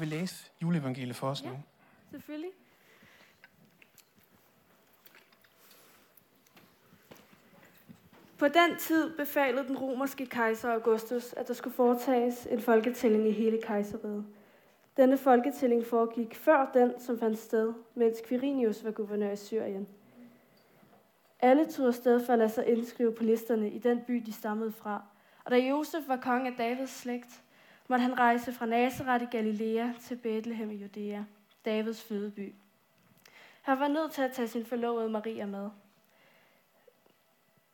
vil læse juleevangeliet for os Ja. nu? Selvfølgelig. På den tid befalede den romerske kejser Augustus, at der skulle foretages en folketælling i hele kejseriet. Denne folketælling foregik før den, som fandt sted, mens Quirinius var guvernør i Syrien. Alle tog afsted for at lade sig indskrive på listerne i den by, de stammede fra. Og da Josef var konge af Davids slægt, måtte han rejse fra Nazareth i Galilea til Bethlehem i Judæa, Davids fødeby. Han var nødt til at tage sin forlovede Maria med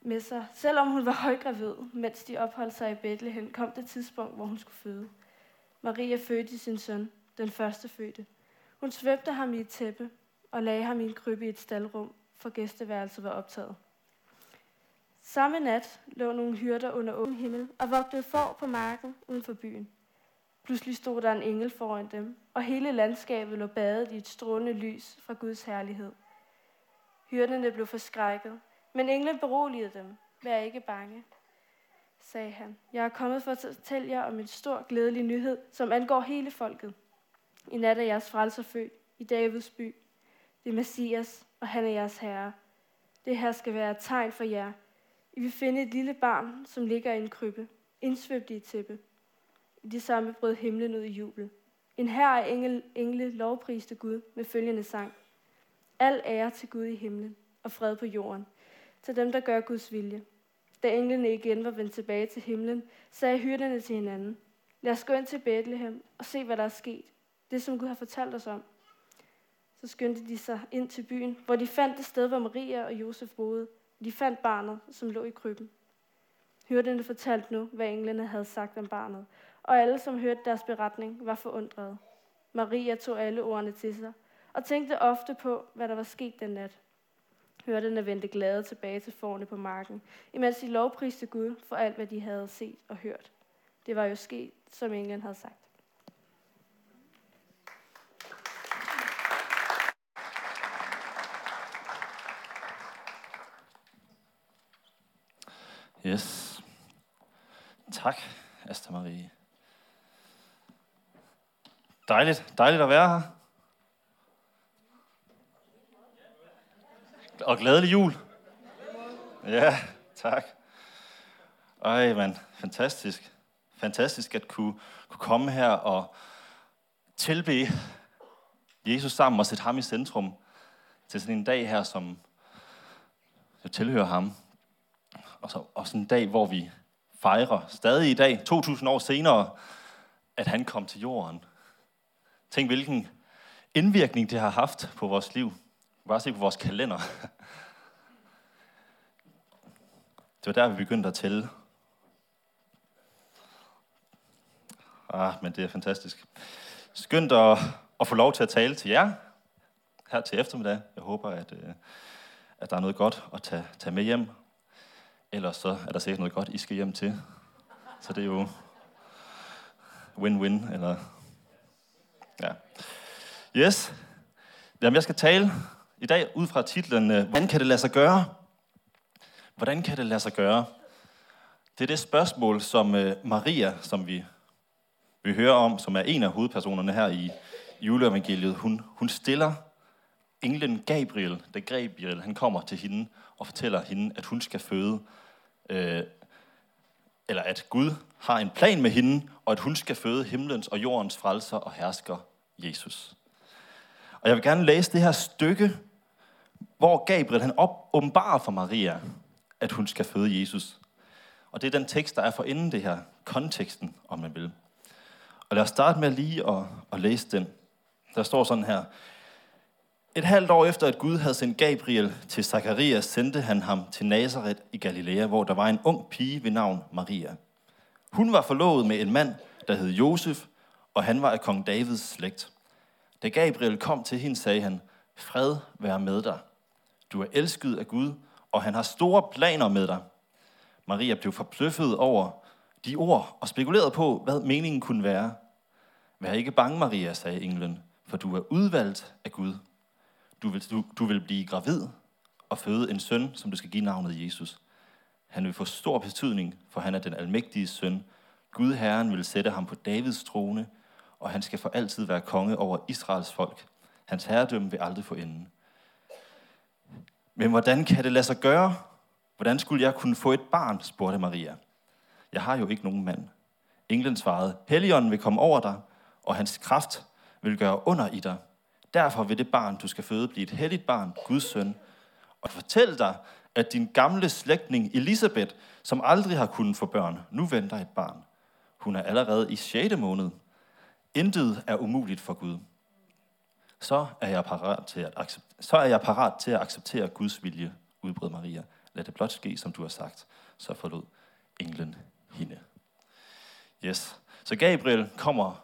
med sig. Selvom hun var højgravid, mens de opholdt sig i Bethlehem, kom det tidspunkt, hvor hun skulle føde. Maria fødte sin søn, den første fødte. Hun svøbte ham i et tæppe og lagde ham i en krybbe i et staldrum, for gæsteværelset var optaget. Samme nat lå nogle hyrder under åben himmel og vogtede får på marken uden for byen. Pludselig stod der en engel foran dem, og hele landskabet lå badet i et strålende lys fra Guds herlighed. Hyrderne blev forskrækket, men englen beroligede dem. Vær ikke bange, sagde han. Jeg er kommet for at fortælle jer om en stor glædelig nyhed, som angår hele folket. I nat er jeres frelser født i Davids by. Det er Messias, og han er jeres herre. Det her skal være et tegn for jer. I vil finde et lille barn, som ligger i en krybbe, indsvøbt i et tæppe. De samme brød himlen ud i jubel. En her af engel, engle lovpriste Gud med følgende sang. Al ære til Gud i himlen og fred på jorden, til dem, der gør Guds vilje. Da englene igen var vendt tilbage til himlen, sagde hyrderne til hinanden, lad os gå ind til Bethlehem og se, hvad der er sket. Det, som Gud har fortalt os om. Så skyndte de sig ind til byen, hvor de fandt det sted, hvor Maria og Josef boede. De fandt barnet, som lå i krybben. Hyrderne fortalte nu, hvad englene havde sagt om barnet, og alle, som hørte deres beretning, var forundrede. Maria tog alle ordene til sig, og tænkte ofte på, hvad der var sket den nat. Hørterne vendte glade tilbage til forne på marken, imens de lovpriste Gud for alt, hvad de havde set og hørt. Det var jo sket, som englen havde sagt. Yes. Tak, Asta Marie. Dejligt, dejligt at være her. Og glædelig jul. Ja, tak. Ej, mand, fantastisk. Fantastisk at kunne, kunne komme her og tilbe Jesus sammen og sætte ham i centrum til sådan en dag her, som jeg tilhører ham. Og så og en dag, hvor vi fejrer stadig i dag, 2000 år senere, at han kom til jorden. Tænk, hvilken indvirkning det har haft på vores liv. Bare se på vores kalender. Det var der, vi begyndte at tælle. Ah, men det er fantastisk. Skønt at, at få lov til at tale til jer her til eftermiddag. Jeg håber, at, øh, at der er noget godt at tage, tage med hjem. Ellers så er der sikkert noget godt, I skal hjem til. Så det er jo win-win, eller... Ja. Yes. Jamen, jeg skal tale i dag ud fra titlen, øh, hvordan kan det lade sig gøre? Hvordan kan det lade sig gøre? Det er det spørgsmål, som øh, Maria, som vi, vi hører om, som er en af hovedpersonerne her i juleevangeliet, hun, hun stiller englen Gabriel, da Gabriel han kommer til hende og fortæller hende, at hun skal føde, øh, eller at Gud har en plan med hende, og at hun skal føde himlens og jordens frelser og hersker Jesus. Og jeg vil gerne læse det her stykke, hvor Gabriel han op, åbenbarer for Maria, at hun skal føde Jesus. Og det er den tekst, der er for inden det her, konteksten, om man vil. Og lad os starte med lige at, at læse den. Der står sådan her. Et halvt år efter, at Gud havde sendt Gabriel til Zakarias, sendte han ham til Nazareth i Galilea, hvor der var en ung pige ved navn Maria. Hun var forlovet med en mand, der hed Josef, og han var af kong Davids slægt. Da Gabriel kom til hende, sagde han, fred være med dig. Du er elsket af Gud, og han har store planer med dig. Maria blev forbløffet over de ord og spekulerede på, hvad meningen kunne være. Vær ikke bange, Maria, sagde englen, for du er udvalgt af Gud. Du vil, du, du vil blive gravid og føde en søn, som du skal give navnet Jesus. Han vil få stor betydning, for han er den almægtige søn. Gud Herren vil sætte ham på Davids trone, og han skal for altid være konge over Israels folk. Hans herredømme vil aldrig få enden. Men hvordan kan det lade sig gøre? Hvordan skulle jeg kunne få et barn, spurgte Maria. Jeg har jo ikke nogen mand. Englen svarede, Helligånden vil komme over dig, og hans kraft vil gøre under i dig. Derfor vil det barn, du skal føde, blive et helligt barn, Guds søn. Og fortæl dig, at din gamle slægtning Elisabeth, som aldrig har kunnet få børn, nu venter et barn. Hun er allerede i 6. måned. Intet er umuligt for Gud. Så er jeg parat til at acceptere, så er jeg parat til at acceptere Guds vilje, udbrød Maria. Lad det blot ske, som du har sagt. Så forlod englen hende. Yes. Så Gabriel kommer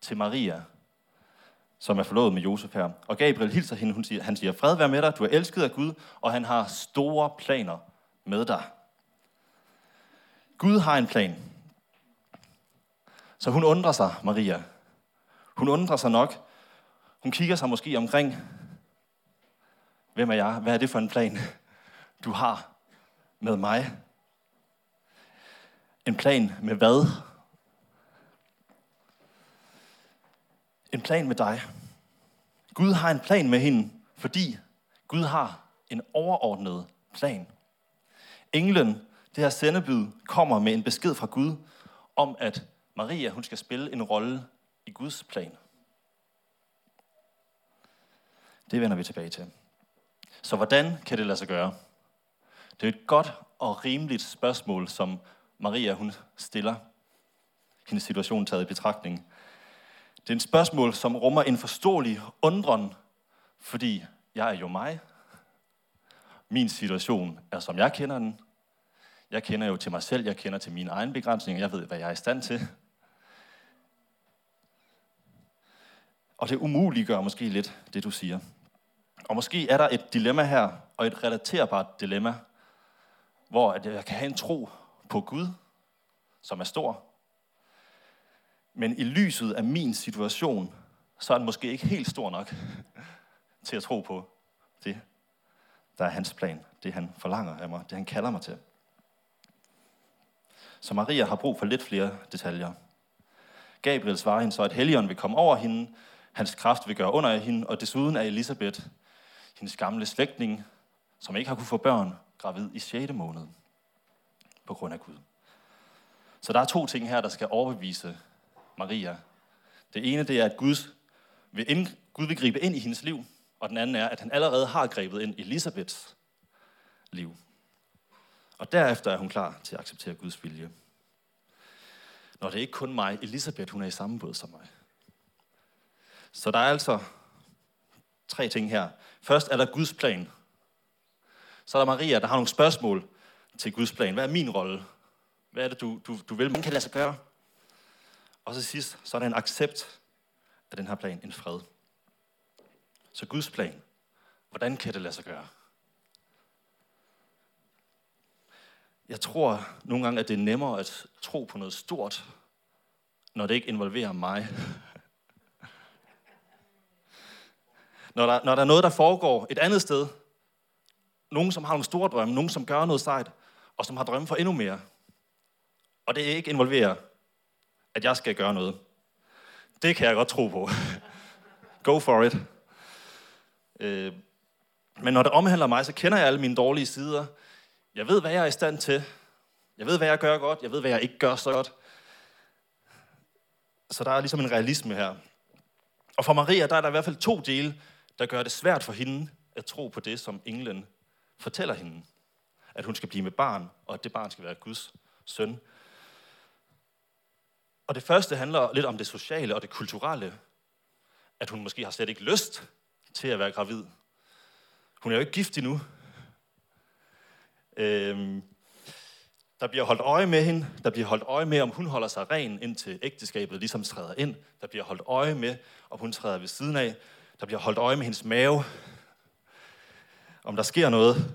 til Maria, som er forlovet med Josef her. Og Gabriel hilser hende, hun siger, han siger, fred være med dig, du er elsket af Gud, og han har store planer med dig. Gud har en plan. Så hun undrer sig, Maria. Hun undrer sig nok. Hun kigger sig måske omkring. Hvem er jeg? Hvad er det for en plan, du har med mig? En plan med hvad? En plan med dig. Gud har en plan med hende, fordi Gud har en overordnet plan. Englen, det her sendebud, kommer med en besked fra Gud om, at Maria hun skal spille en rolle i Guds plan. Det vender vi tilbage til. Så hvordan kan det lade sig gøre? Det er et godt og rimeligt spørgsmål, som Maria hun stiller. Hendes situation taget i betragtning. Det er et spørgsmål, som rummer en forståelig undren, fordi jeg er jo mig. Min situation er, som jeg kender den. Jeg kender jo til mig selv, jeg kender til mine egne begrænsninger, jeg ved, hvad jeg er i stand til. Og det umuliggør måske lidt det, du siger. Og måske er der et dilemma her, og et relaterbart dilemma, hvor jeg kan have en tro på Gud, som er stor, men i lyset af min situation, så er den måske ikke helt stor nok til at tro på det, der er hans plan, det han forlanger af mig, det han kalder mig til. Så Maria har brug for lidt flere detaljer. Gabriel svarer hende så, at Helligånden vil komme over hende, hans kraft vil gøre under af hende, og desuden er Elisabeth, hendes gamle slægtning, som ikke har kunne få børn, gravid i 6. måned på grund af Gud. Så der er to ting her, der skal overbevise Maria. Det ene det er, at Guds vil ind, Gud vil gribe ind i hendes liv, og den anden er, at han allerede har grebet ind i Elisabeths liv. Og derefter er hun klar til at acceptere Guds vilje. Når det er ikke kun mig, Elisabeth, hun er i samme båd som mig. Så der er altså tre ting her. Først er der Guds plan. Så er der Maria, der har nogle spørgsmål til Guds plan. Hvad er min rolle? Hvad er det, du, du, du vil, man kan lade sig gøre? Og så sidst, så er der en accept af den her plan, en fred. Så Guds plan, hvordan kan det lade sig gøre? Jeg tror nogle gange, at det er nemmere at tro på noget stort, når det ikke involverer mig. når, der, når der er noget, der foregår et andet sted, nogen, som har nogle store drømme, nogen, som gør noget sejt, og som har drømme for endnu mere, og det ikke involverer at jeg skal gøre noget. Det kan jeg godt tro på. Go for it. Øh, men når det omhandler mig, så kender jeg alle mine dårlige sider. Jeg ved, hvad jeg er i stand til. Jeg ved, hvad jeg gør godt. Jeg ved, hvad jeg ikke gør så godt. Så der er ligesom en realisme her. Og for Maria, der er der i hvert fald to dele, der gør det svært for hende at tro på det, som englen fortæller hende. At hun skal blive med barn, og at det barn skal være Guds søn. Og det første handler lidt om det sociale og det kulturelle. At hun måske har slet ikke lyst til at være gravid. Hun er jo ikke gift endnu. Øhm, der bliver holdt øje med hende. Der bliver holdt øje med, om hun holder sig ren, indtil ægteskabet ligesom træder ind. Der bliver holdt øje med, om hun træder ved siden af. Der bliver holdt øje med hendes mave. Om der sker noget,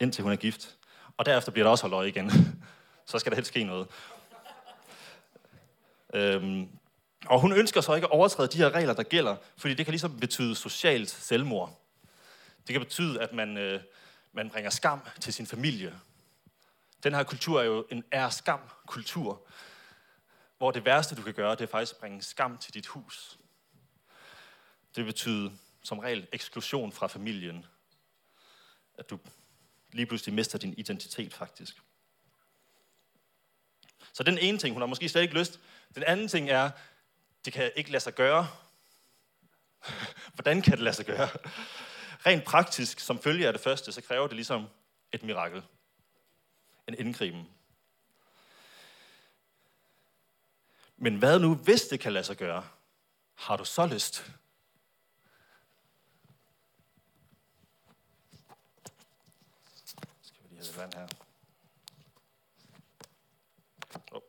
indtil hun er gift. Og derefter bliver der også holdt øje igen. Så skal der helst ske noget. Øhm, og hun ønsker så ikke at overtræde de her regler, der gælder, fordi det kan ligesom betyde socialt selvmord. Det kan betyde, at man, øh, man bringer skam til sin familie. Den her kultur er jo en er-skam-kultur. hvor det værste, du kan gøre, det er faktisk at bringe skam til dit hus. Det betyder som regel eksklusion fra familien. At du lige pludselig mister din identitet, faktisk. Så den ene ting, hun har måske slet ikke lyst. Den anden ting er, det kan ikke lade sig gøre. Hvordan kan det lade sig gøre? Rent praktisk, som følge af det første, så kræver det ligesom et mirakel. En indgriben. Men hvad nu, hvis det kan lade sig gøre? Har du så lyst? Skal vi lige have det vand her? Op.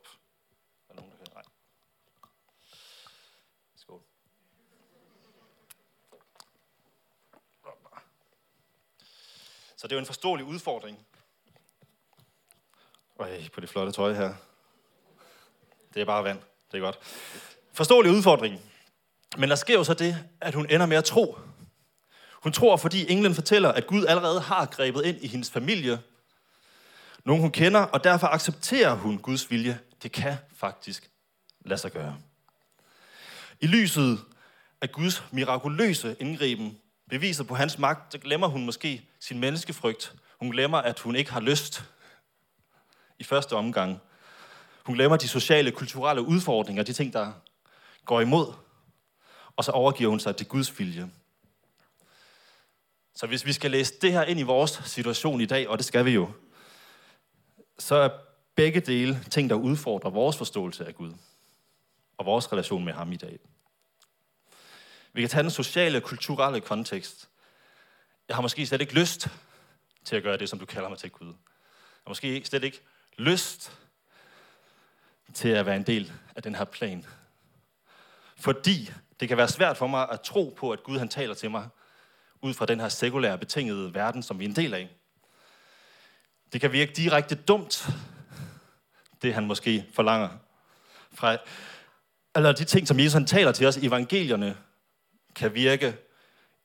Er der nogen, der kan? Nej. Skål. Så det er jo en forståelig udfordring. Øj, på det flotte tøj her. Det er bare vand. Det er godt. Forståelig udfordring. Men der sker jo så det, at hun ender med at tro. Hun tror, fordi englen fortæller, at Gud allerede har grebet ind i hendes familie. Nogen hun kender, og derfor accepterer hun Guds vilje. Det kan faktisk lade sig gøre. I lyset af Guds mirakuløse indgriben, beviser på hans magt, så glemmer hun måske sin menneskefrygt. Hun glemmer, at hun ikke har lyst i første omgang. Hun glemmer de sociale, kulturelle udfordringer, de ting, der går imod. Og så overgiver hun sig til Guds vilje. Så hvis vi skal læse det her ind i vores situation i dag, og det skal vi jo, så er begge dele ting, der udfordrer vores forståelse af Gud og vores relation med ham i dag. Vi kan tage den sociale og kulturelle kontekst. Jeg har måske slet ikke lyst til at gøre det, som du kalder mig til Gud. Jeg har måske slet ikke lyst til at være en del af den her plan. Fordi det kan være svært for mig at tro på, at Gud han taler til mig ud fra den her sekulære, betingede verden, som vi er en del af. Det kan virke direkte dumt, det han måske forlanger. Fra, eller de ting, som Jesus han taler til os i evangelierne, kan virke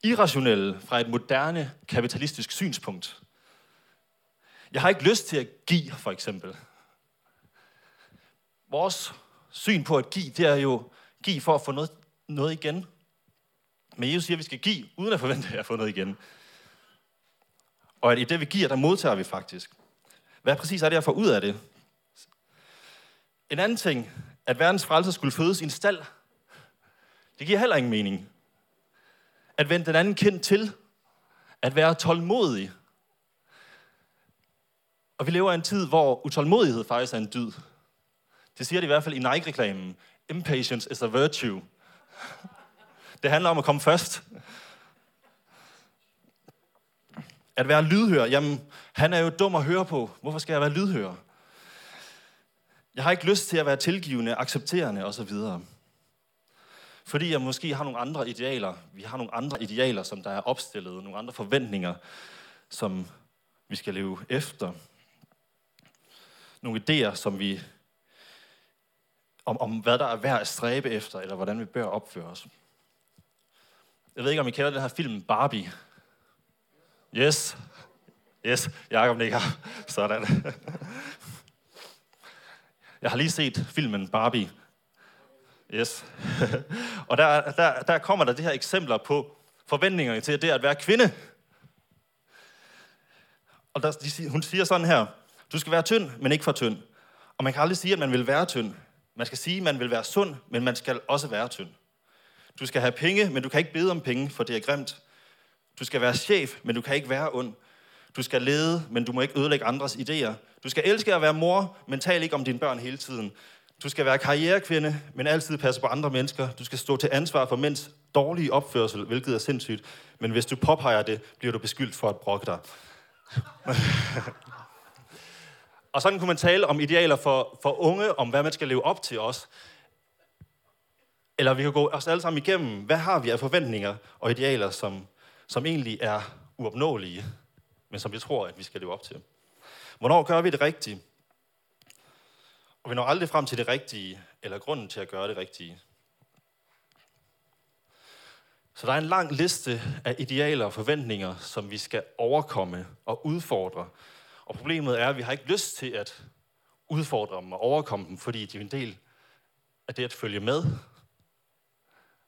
irrationelle fra et moderne kapitalistisk synspunkt. Jeg har ikke lyst til at give, for eksempel. Vores syn på at give, det er jo give for at få noget, noget igen. Men Jesus siger, at vi skal give, uden at forvente at få noget igen. Og at i det, vi giver, der modtager vi faktisk. Hvad præcis er det, jeg får ud af det? En anden ting, at verdens frelser skulle fødes i en stald, det giver heller ingen mening. At vende den anden kind til, at være tålmodig. Og vi lever i en tid, hvor utålmodighed faktisk er en dyd. Det siger de i hvert fald i Nike-reklamen. Impatience is a virtue. Det handler om at komme først. At være lydhør, jamen, han er jo dum at høre på. Hvorfor skal jeg være lydhør? Jeg har ikke lyst til at være tilgivende, accepterende osv. Fordi jeg måske har nogle andre idealer. Vi har nogle andre idealer, som der er opstillet. Nogle andre forventninger, som vi skal leve efter. Nogle idéer, som vi om, om hvad der er værd at stræbe efter, eller hvordan vi bør opføre os. Jeg ved ikke, om I kender den her film Barbie. Yes. Yes, Jacob nikker. Sådan. Jeg har lige set filmen Barbie. Yes. og der, der, der kommer der det her eksempler på forventningerne til det at være kvinde. Og der, de, hun siger sådan her, du skal være tynd, men ikke for tynd. Og man kan aldrig sige, at man vil være tynd. Man skal sige, at man vil være sund, men man skal også være tynd. Du skal have penge, men du kan ikke bede om penge, for det er grimt. Du skal være chef, men du kan ikke være ond. Du skal lede, men du må ikke ødelægge andres idéer. Du skal elske at være mor, men tal ikke om dine børn hele tiden. Du skal være karrierekvinde, men altid passe på andre mennesker. Du skal stå til ansvar for mænds dårlige opførsel, hvilket er sindssygt. Men hvis du påpeger det, bliver du beskyldt for at brokke dig. Og sådan kunne man tale om idealer for, for unge, om hvad man skal leve op til os. Eller vi kan gå os alle sammen igennem, hvad har vi af forventninger og idealer, som, som egentlig er uopnåelige, men som vi tror, at vi skal leve op til. Hvornår gør vi det rigtige? Og vi når aldrig frem til det rigtige, eller grunden til at gøre det rigtige. Så der er en lang liste af idealer og forventninger, som vi skal overkomme og udfordre, og problemet er, at vi har ikke lyst til at udfordre dem og overkomme dem, fordi de er en del af det at følge med?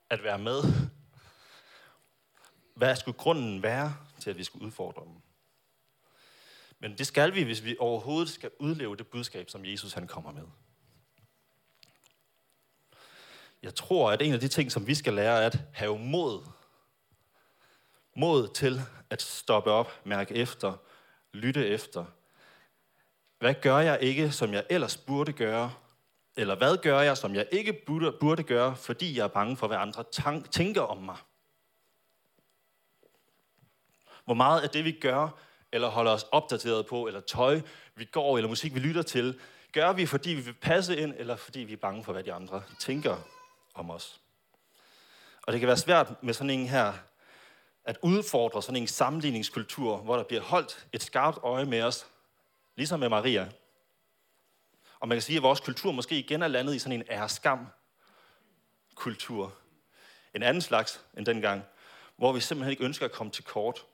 At være med? Hvad skulle grunden være til, at vi skulle udfordre dem? Men det skal vi, hvis vi overhovedet skal udleve det budskab, som Jesus han kommer med. Jeg tror, at en af de ting, som vi skal lære, er at have mod. Mod til at stoppe op, mærke efter, lytte efter. Hvad gør jeg ikke, som jeg ellers burde gøre? Eller hvad gør jeg, som jeg ikke burde, gøre, fordi jeg er bange for, hvad andre tænker om mig? Hvor meget af det, vi gør, eller holder os opdateret på, eller tøj, vi går, eller musik, vi lytter til, gør vi, fordi vi vil passe ind, eller fordi vi er bange for, hvad de andre tænker om os. Og det kan være svært med sådan en her, at udfordre sådan en sammenligningskultur, hvor der bliver holdt et skarpt øje med os, ligesom med Maria. Og man kan sige, at vores kultur måske igen er landet i sådan en æreskam-kultur. En anden slags end dengang, hvor vi simpelthen ikke ønsker at komme til kort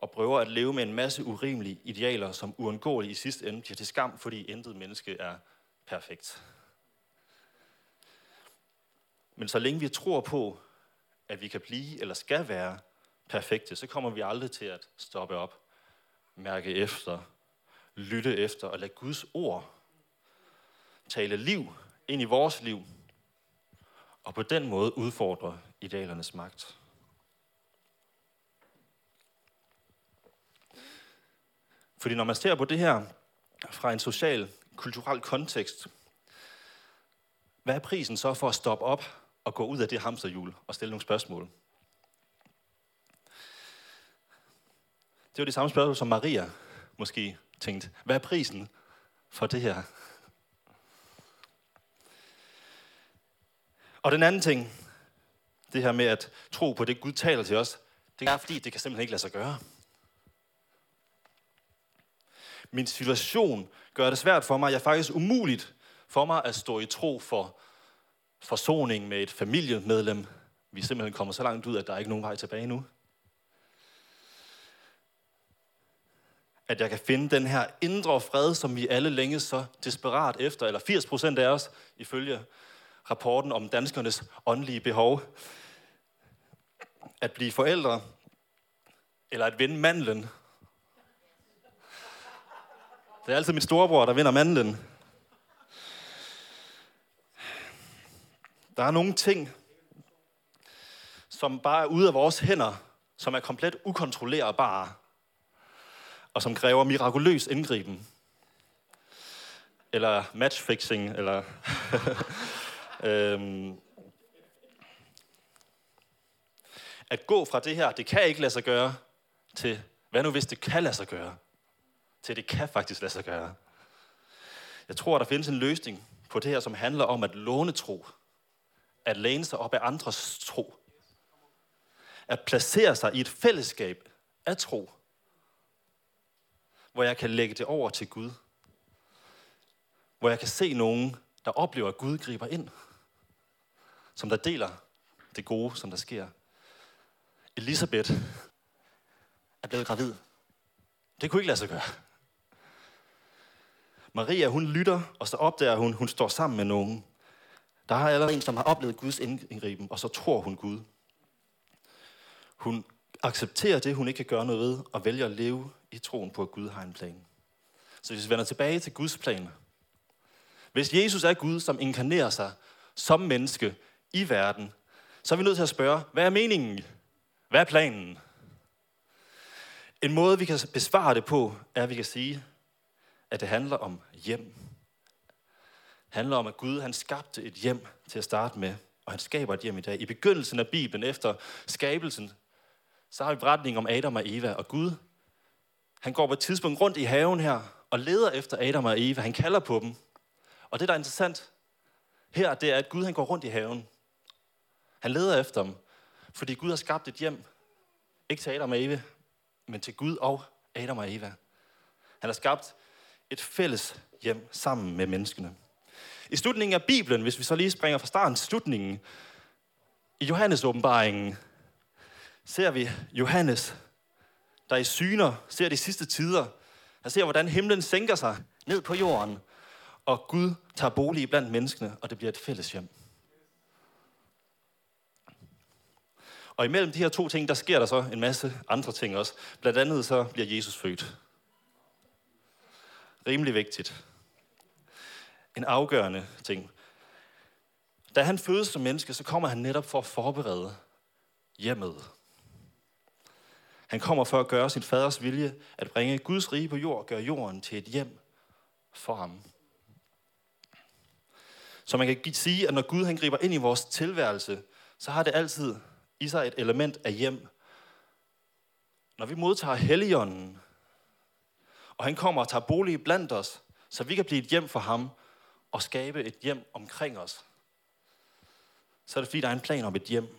og prøver at leve med en masse urimelige idealer, som uundgåeligt i sidste ende bliver til skam, fordi intet menneske er perfekt. Men så længe vi tror på, at vi kan blive eller skal være perfekte, så kommer vi aldrig til at stoppe op, mærke efter, lytte efter og lade Guds ord tale liv ind i vores liv, og på den måde udfordre idealernes magt. Fordi når man ser på det her fra en social, kulturel kontekst, hvad er prisen så for at stoppe op og gå ud af det hamsterhjul og stille nogle spørgsmål? Det var det samme spørgsmål, som Maria måske tænkte. Hvad er prisen for det her? Og den anden ting, det her med at tro på det, Gud taler til os, det er fordi, det kan simpelthen ikke lade sig gøre. Min situation gør det svært for mig. Jeg er faktisk umuligt for mig at stå i tro for forsoning med et familiemedlem. Vi er simpelthen kommet så langt ud, at der er ikke nogen vej tilbage nu. At jeg kan finde den her indre fred, som vi alle længe så desperat efter, eller 80 procent af os, ifølge rapporten om danskernes åndelige behov. At blive forældre, eller at vinde mandlen, det er altid min storebror, der vinder mandlen. Der er nogle ting, som bare er ude af vores hænder, som er komplet ukontrollerbare, og som kræver mirakuløs indgriben. Eller matchfixing, eller... øhm, at gå fra det her, det kan ikke lade sig gøre, til hvad nu hvis det kan lade sig gøre? Til det kan faktisk lade sig gøre. Jeg tror, der findes en løsning på det her, som handler om at låne tro. At læne sig op af andres tro. At placere sig i et fællesskab af tro. Hvor jeg kan lægge det over til Gud. Hvor jeg kan se nogen, der oplever, at Gud griber ind. Som der deler det gode, som der sker. Elisabeth er blevet gravid. Det kunne ikke lade sig gøre. Maria, hun lytter, og så opdager hun, hun står sammen med nogen. Der er allerede en, som har oplevet Guds indgriben, og så tror hun Gud. Hun accepterer det, hun ikke kan gøre noget ved, og vælger at leve i troen på, at Gud har en plan. Så hvis vi vender tilbage til Guds plan. Hvis Jesus er Gud, som inkarnerer sig som menneske i verden, så er vi nødt til at spørge, hvad er meningen? Hvad er planen? En måde, vi kan besvare det på, er, at vi kan sige, at det handler om hjem. Det handler om, at Gud han skabte et hjem til at starte med, og han skaber et hjem i dag. I begyndelsen af Bibelen, efter skabelsen, så har vi beretningen om Adam og Eva, og Gud, han går på et tidspunkt rundt i haven her, og leder efter Adam og Eva. Han kalder på dem. Og det, der er interessant her, det er, at Gud han går rundt i haven. Han leder efter dem, fordi Gud har skabt et hjem. Ikke til Adam og Eva, men til Gud og Adam og Eva. Han har skabt et fælles hjem sammen med menneskene. I slutningen af Bibelen, hvis vi så lige springer fra starten til slutningen, i Johannes åbenbaringen, ser vi Johannes, der i syner ser de sidste tider. Han ser, hvordan himlen sænker sig ned på jorden, og Gud tager bolig blandt menneskene, og det bliver et fælles hjem. Og imellem de her to ting, der sker der så en masse andre ting også. Blandt andet så bliver Jesus født. Rimelig vigtigt. En afgørende ting. Da han fødes som menneske, så kommer han netop for at forberede hjemmet. Han kommer for at gøre sin faders vilje, at bringe Guds rige på jord og gøre jorden til et hjem for ham. Så man kan sige, at når Gud han griber ind i vores tilværelse, så har det altid i sig et element af hjem. Når vi modtager Helligånden, og han kommer og tager bolig blandt os, så vi kan blive et hjem for ham og skabe et hjem omkring os, så er det fordi, der er en plan om et hjem.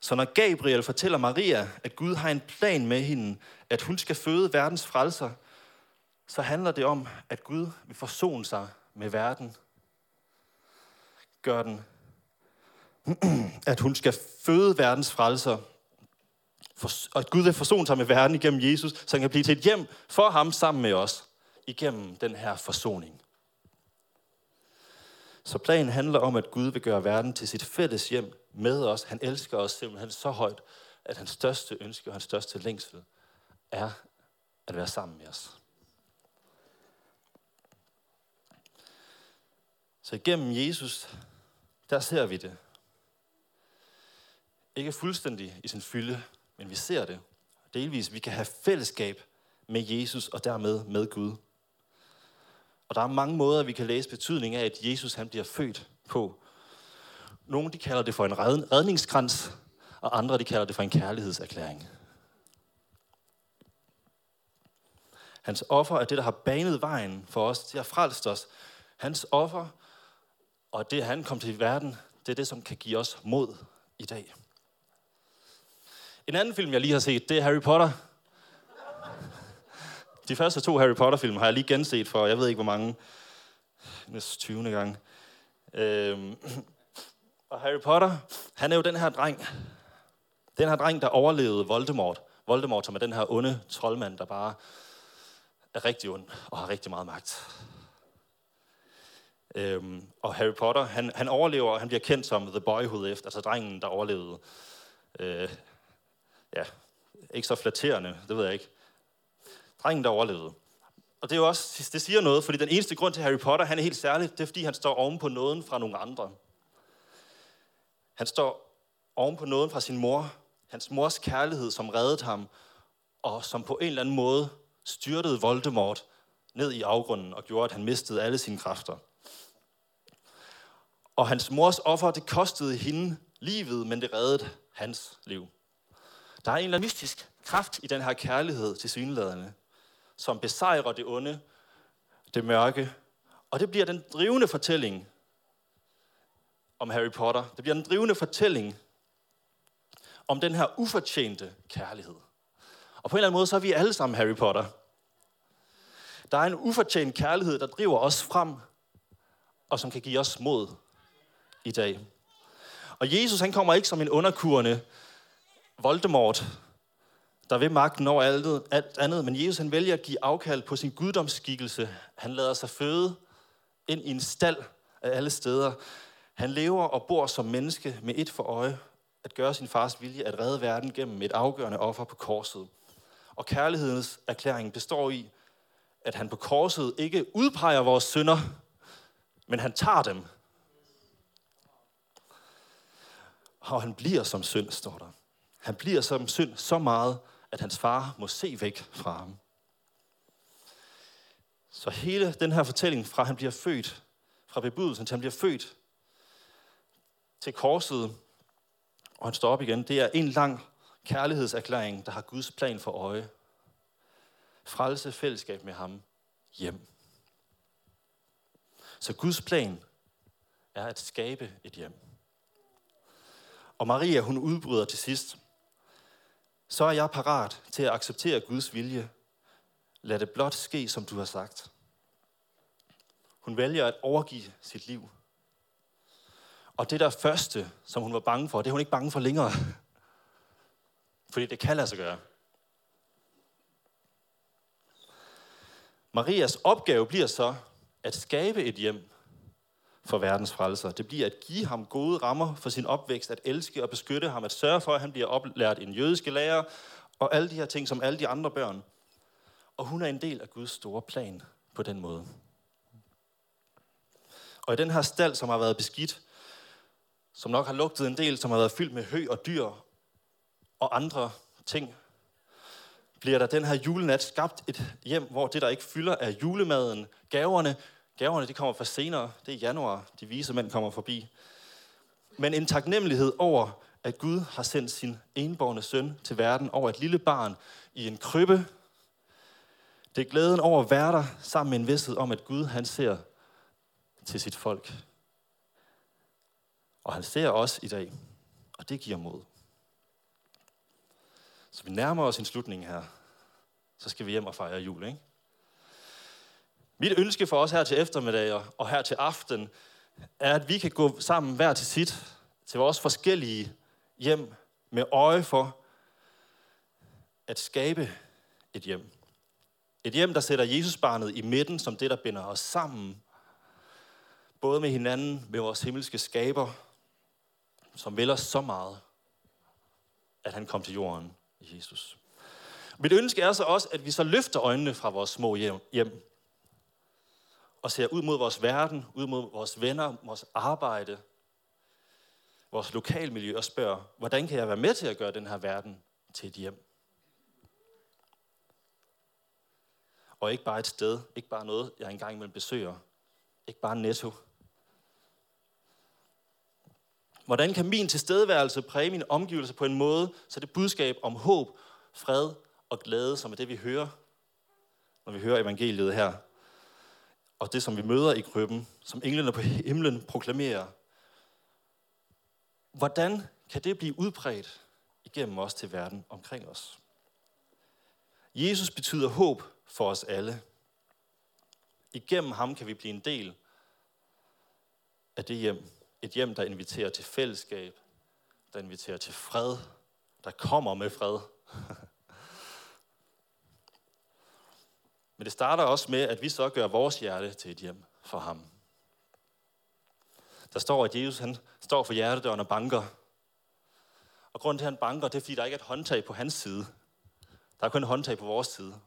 Så når Gabriel fortæller Maria, at Gud har en plan med hende, at hun skal føde verdens frelser, så handler det om, at Gud vil forsone sig med verden. Gør den, at hun skal føde verdens frelser, og at Gud vil forsone sig med verden igennem Jesus, så han kan blive til et hjem for ham sammen med os, igennem den her forsoning. Så planen handler om, at Gud vil gøre verden til sit fælles hjem med os. Han elsker os simpelthen så højt, at hans største ønske og hans største længsel er at være sammen med os. Så igennem Jesus, der ser vi det. Ikke fuldstændig i sin fylde, men vi ser det. Delvis, vi kan have fællesskab med Jesus og dermed med Gud. Og der er mange måder, vi kan læse betydning af, at Jesus han bliver født på. Nogle de kalder det for en redningskrans, og andre de kalder det for en kærlighedserklæring. Hans offer er det, der har banet vejen for os, til at frelst os. Hans offer, og det han kom til verden, det er det, som kan give os mod i dag. En anden film, jeg lige har set, det er Harry Potter. De første to Harry Potter-film har jeg lige genset for, jeg ved ikke hvor mange, næsten 20. gang. Øhm, og Harry Potter, han er jo den her dreng, den her dreng, der overlevede Voldemort. Voldemort, som er den her onde troldmand, der bare er rigtig ond og har rigtig meget magt. Øhm, og Harry Potter, han, han overlever, og han bliver kendt som The Boy Who Lived, altså drengen, der overlevede. Øh, ja, ikke så flatterende, det ved jeg ikke. Drengen, der overlevede. Og det, er jo også, det siger noget, fordi den eneste grund til Harry Potter, han er helt særlig, det er, fordi han står oven på nåden fra nogle andre. Han står oven på nåden fra sin mor, hans mors kærlighed, som reddede ham, og som på en eller anden måde styrtede Voldemort ned i afgrunden og gjorde, at han mistede alle sine kræfter. Og hans mors offer, det kostede hende livet, men det reddede hans liv. Der er en eller anden mystisk kraft i den her kærlighed til synlæderne, som besejrer det onde, det mørke. Og det bliver den drivende fortælling om Harry Potter. Det bliver den drivende fortælling om den her ufortjente kærlighed. Og på en eller anden måde, så er vi alle sammen Harry Potter. Der er en ufortjent kærlighed, der driver os frem, og som kan give os mod i dag. Og Jesus, han kommer ikke som en underkurende Voldemort, der vil magten over alt, alt andet, men Jesus han vælger at give afkald på sin guddomsskikkelse. Han lader sig føde ind i en stald af alle steder. Han lever og bor som menneske med et for øje, at gøre sin fars vilje, at redde verden gennem et afgørende offer på korset. Og kærlighedens erklæring består i, at han på korset ikke udpeger vores synder, men han tager dem. Og han bliver som synd, står der. Han bliver som synd så meget, at hans far må se væk fra ham. Så hele den her fortælling fra han bliver født, fra bebudelsen til han bliver født, til korset, og han står op igen, det er en lang kærlighedserklæring, der har Guds plan for øje. Frelse fællesskab med ham hjem. Så Guds plan er at skabe et hjem. Og Maria, hun udbryder til sidst, så er jeg parat til at acceptere Guds vilje. Lad det blot ske, som du har sagt. Hun vælger at overgive sit liv. Og det der første, som hun var bange for, det er hun ikke bange for længere. Fordi det kan lade sig gøre. Marias opgave bliver så at skabe et hjem for verdens frelser. Det bliver at give ham gode rammer for sin opvækst, at elske og beskytte ham, at sørge for, at han bliver oplært en jødiske lærer, og alle de her ting som alle de andre børn. Og hun er en del af Guds store plan på den måde. Og i den her stald, som har været beskidt, som nok har lugtet en del, som har været fyldt med hø og dyr og andre ting, bliver der den her julenat skabt et hjem, hvor det, der ikke fylder, er julemaden, gaverne. Gaverne, de kommer fra senere. Det er i januar, de vise mænd kommer forbi. Men en taknemmelighed over, at Gud har sendt sin enborgne søn til verden over et lille barn i en krybbe. Det er glæden over at være der sammen med en vidsthed om, at Gud han ser til sit folk. Og han ser os i dag, og det giver mod. Så vi nærmer os en slutning her. Så skal vi hjem og fejre jul, ikke? Mit ønske for os her til eftermiddag og her til aften, er, at vi kan gå sammen hver til sit, til vores forskellige hjem, med øje for at skabe et hjem. Et hjem, der sætter Jesusbarnet i midten, som det, der binder os sammen. Både med hinanden, med vores himmelske skaber, som vil os så meget, at han kom til jorden i Jesus. Mit ønske er så også, at vi så løfter øjnene fra vores små hjem, og ser ud mod vores verden, ud mod vores venner, vores arbejde, vores lokalmiljø og spørger, hvordan kan jeg være med til at gøre den her verden til et hjem? Og ikke bare et sted, ikke bare noget, jeg engang imellem besøger, ikke bare netto. Hvordan kan min tilstedeværelse præge mine omgivelser på en måde, så det budskab om håb, fred og glæde, som er det, vi hører, når vi hører evangeliet her, og det, som vi møder i krybben, som englene på himlen proklamerer, hvordan kan det blive udbredt igennem os til verden omkring os? Jesus betyder håb for os alle. Igennem ham kan vi blive en del af det hjem. Et hjem, der inviterer til fællesskab, der inviterer til fred, der kommer med fred. Men det starter også med, at vi så gør vores hjerte til et hjem for ham. Der står, at Jesus han står for hjertedøren og banker. Og grunden til, at han banker, det er, fordi der ikke er et håndtag på hans side. Der er kun et håndtag på vores side.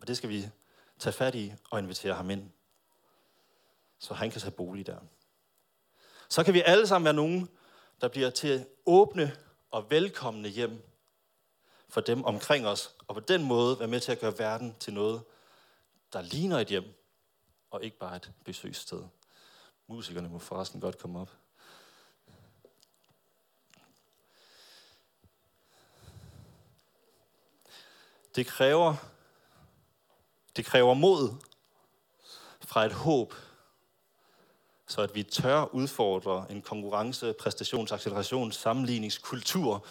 Og det skal vi tage fat i og invitere ham ind. Så han kan tage bolig der. Så kan vi alle sammen være nogen, der bliver til åbne og velkomne hjem for dem omkring os, og på den måde være med til at gøre verden til noget, der ligner et hjem, og ikke bare et besøgssted. Musikerne må forresten godt komme op. Det kræver, det kræver mod fra et håb, så at vi tør udfordre en konkurrence, præstations, acceleration, sammenligningskultur,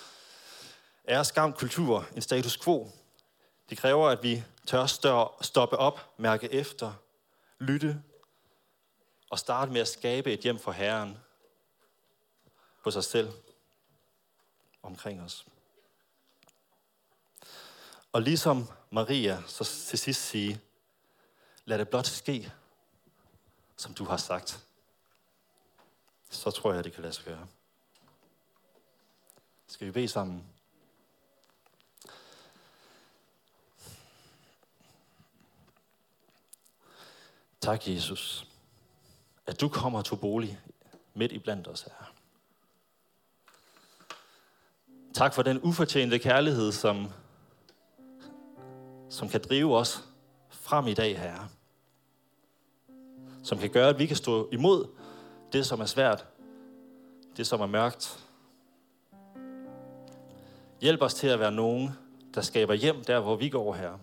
er skam kultur, en status quo. Det kræver, at vi tør stoppe op, mærke efter, lytte og starte med at skabe et hjem for Herren på sig selv omkring os. Og ligesom Maria, så til sidst sige, lad det blot ske, som du har sagt. Så tror jeg, det kan lade sig gøre. Skal vi bede sammen? Tak, Jesus, at du kommer til bolig midt i blandt os her. Tak for den ufortjente kærlighed, som, som kan drive os frem i dag, Herre. Som kan gøre, at vi kan stå imod det, som er svært, det, som er mørkt. Hjælp os til at være nogen, der skaber hjem der, hvor vi går her.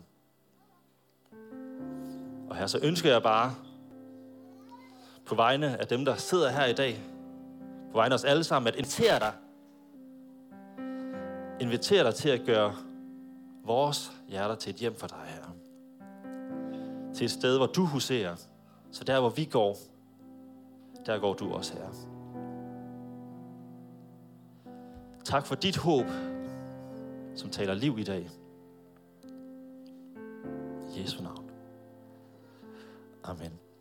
Og her så ønsker jeg bare, på vegne af dem, der sidder her i dag, på vegne af os alle sammen, at invitere dig. Invitere dig til at gøre vores hjerter til et hjem for dig her. Til et sted, hvor du huserer. Så der, hvor vi går, der går du også her. Tak for dit håb, som taler liv i dag. I Jesu navn. Amén.